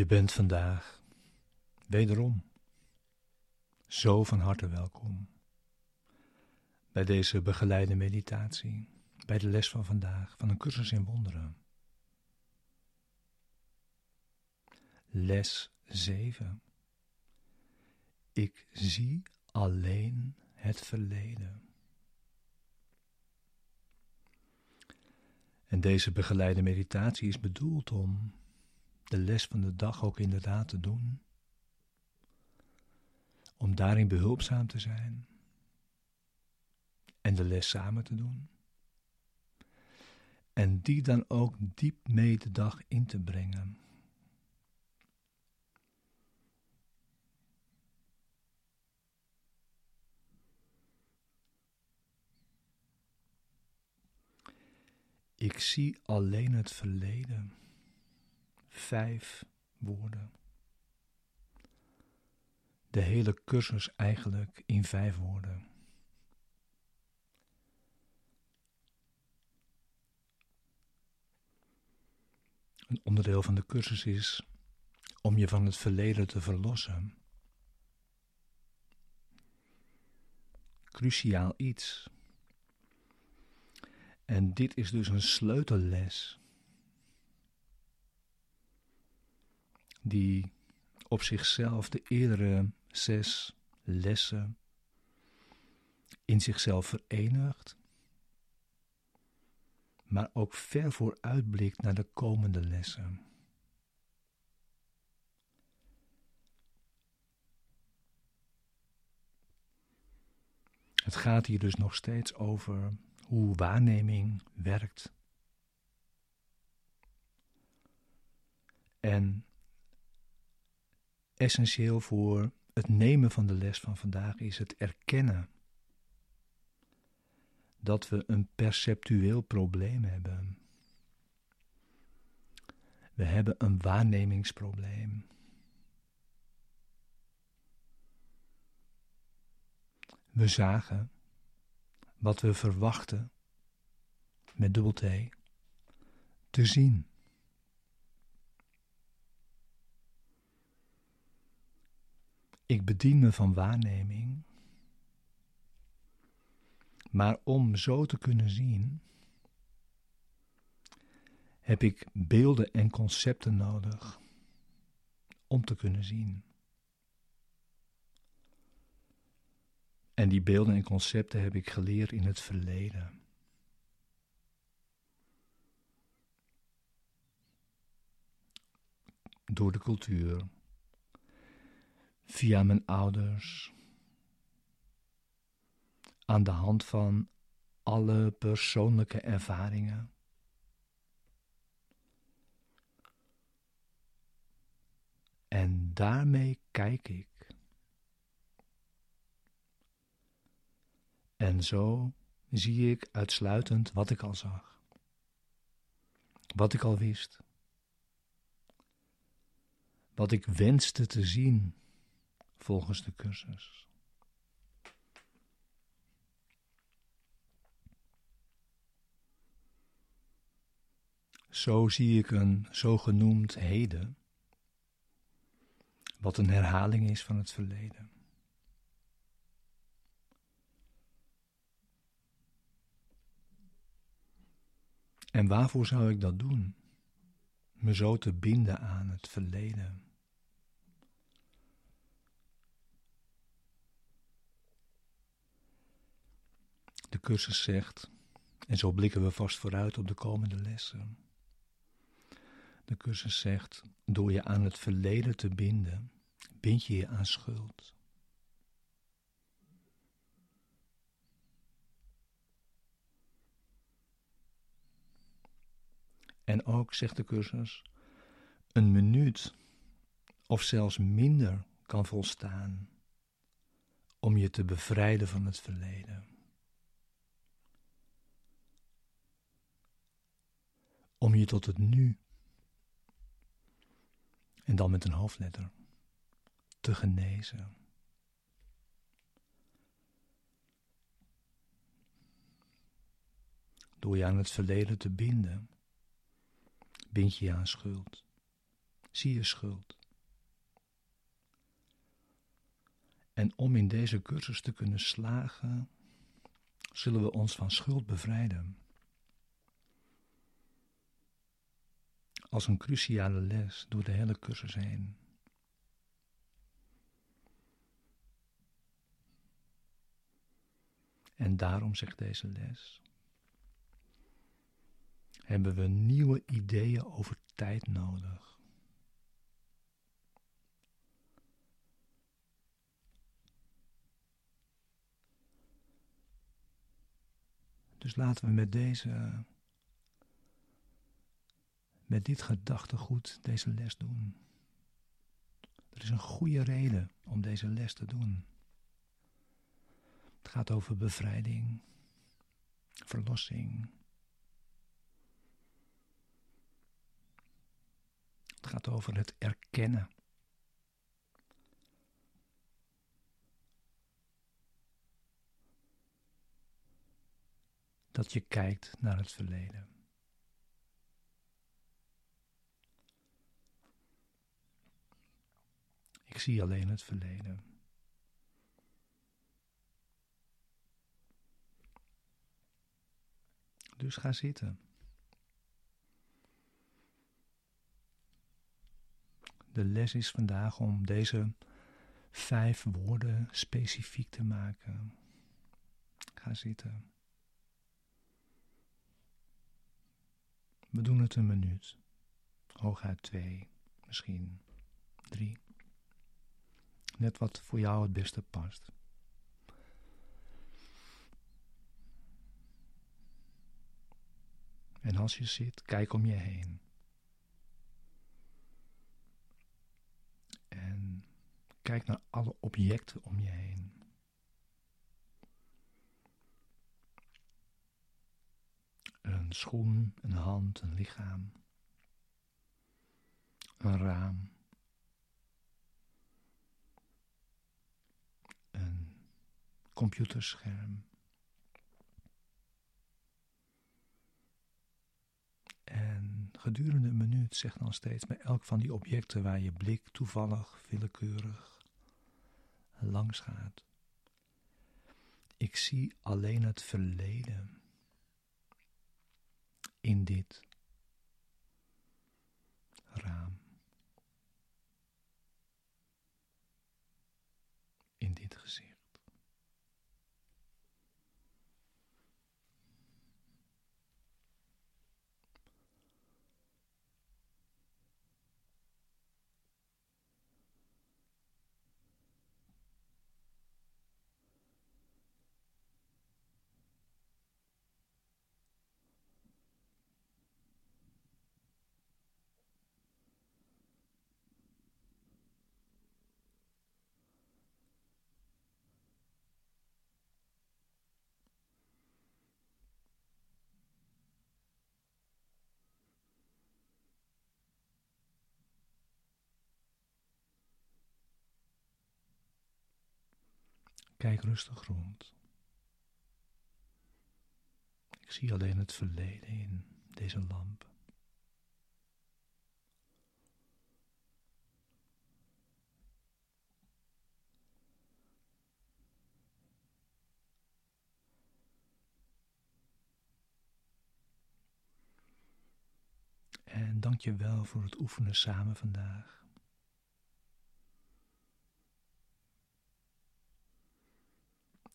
Je bent vandaag wederom zo van harte welkom bij deze begeleide meditatie, bij de les van vandaag van een cursus in wonderen. Les 7. Ik zie alleen het verleden. En deze begeleide meditatie is bedoeld om de les van de dag ook inderdaad te doen. Om daarin behulpzaam te zijn en de les samen te doen. En die dan ook diep mee de dag in te brengen. Ik zie alleen het verleden. Vijf woorden. De hele cursus eigenlijk in vijf woorden. Een onderdeel van de cursus is om je van het verleden te verlossen. Cruciaal iets. En dit is dus een sleutelles die op zichzelf de eerdere zes lessen in zichzelf verenigt, maar ook ver vooruitblikt naar de komende lessen. Het gaat hier dus nog steeds over hoe waarneming werkt. En essentieel voor het nemen van de les van vandaag is het erkennen dat we een perceptueel probleem hebben. We hebben een waarnemingsprobleem. We zagen wat we verwachten met dubbel T te zien. Ik bedien me van waarneming, maar om zo te kunnen zien, heb ik beelden en concepten nodig om te kunnen zien. En die beelden en concepten heb ik geleerd in het verleden. Door de cultuur, via mijn ouders, aan de hand van alle persoonlijke ervaringen. En daarmee kijk ik. En zo zie ik uitsluitend wat ik al zag, wat ik al wist, wat ik wenste te zien volgens de cursus. Zo zie ik een zogenoemd heden, wat een herhaling is van het verleden. En waarvoor zou ik dat doen? Me zo te binden aan het verleden. De cursus zegt, en zo blikken we vast vooruit op de komende lessen. De cursus zegt, door je aan het verleden te binden, bind je je aan schuld. En ook, zegt de cursus, een minuut of zelfs minder kan volstaan om je te bevrijden van het verleden. Om je tot het nu, en dan met een hoofdletter, te genezen. Door je aan het verleden te binden bind je je aan schuld. Zie je schuld. En om in deze cursus te kunnen slagen, zullen we ons van schuld bevrijden. Als een cruciale les door de hele cursus heen. En daarom zegt deze les: hebben we nieuwe ideeën over tijd nodig. Dus laten we met deze, met dit gedachtegoed deze les doen. Er is een goede reden om deze les te doen. Het gaat over bevrijding, verlossing. Het gaat over het erkennen. Dat je kijkt naar het verleden. Ik zie alleen het verleden. Dus ga zitten. De les is vandaag om deze vijf woorden specifiek te maken. Ga zitten. We doen het een minuut, hooguit twee, misschien drie. Net wat voor jou het beste past. En als je zit, kijk om je heen. En kijk naar alle objecten om je heen. Een schoen, een hand, een lichaam. Een raam. Computerscherm. Gedurende een minuut zeg dan steeds bij elk van die objecten waar je blik toevallig, willekeurig langs gaat. Ik zie alleen het verleden in dit raam. In dit gezicht. Kijk rustig rond. Ik zie alleen het verleden in deze lamp. En dank je wel voor het oefenen samen vandaag.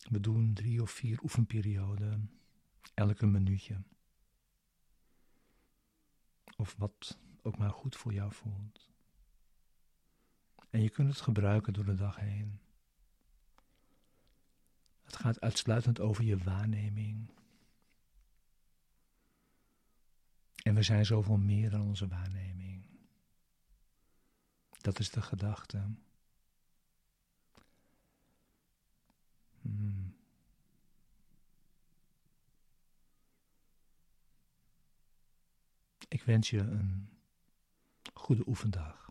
We doen drie of vier oefenperioden, elke minuutje. Of wat ook maar goed voor jou voelt. En je kunt het gebruiken door de dag heen. Het gaat uitsluitend over je waarneming. En we zijn zoveel meer dan onze waarneming. Dat is de gedachte. Ik wens je een goede oefendag.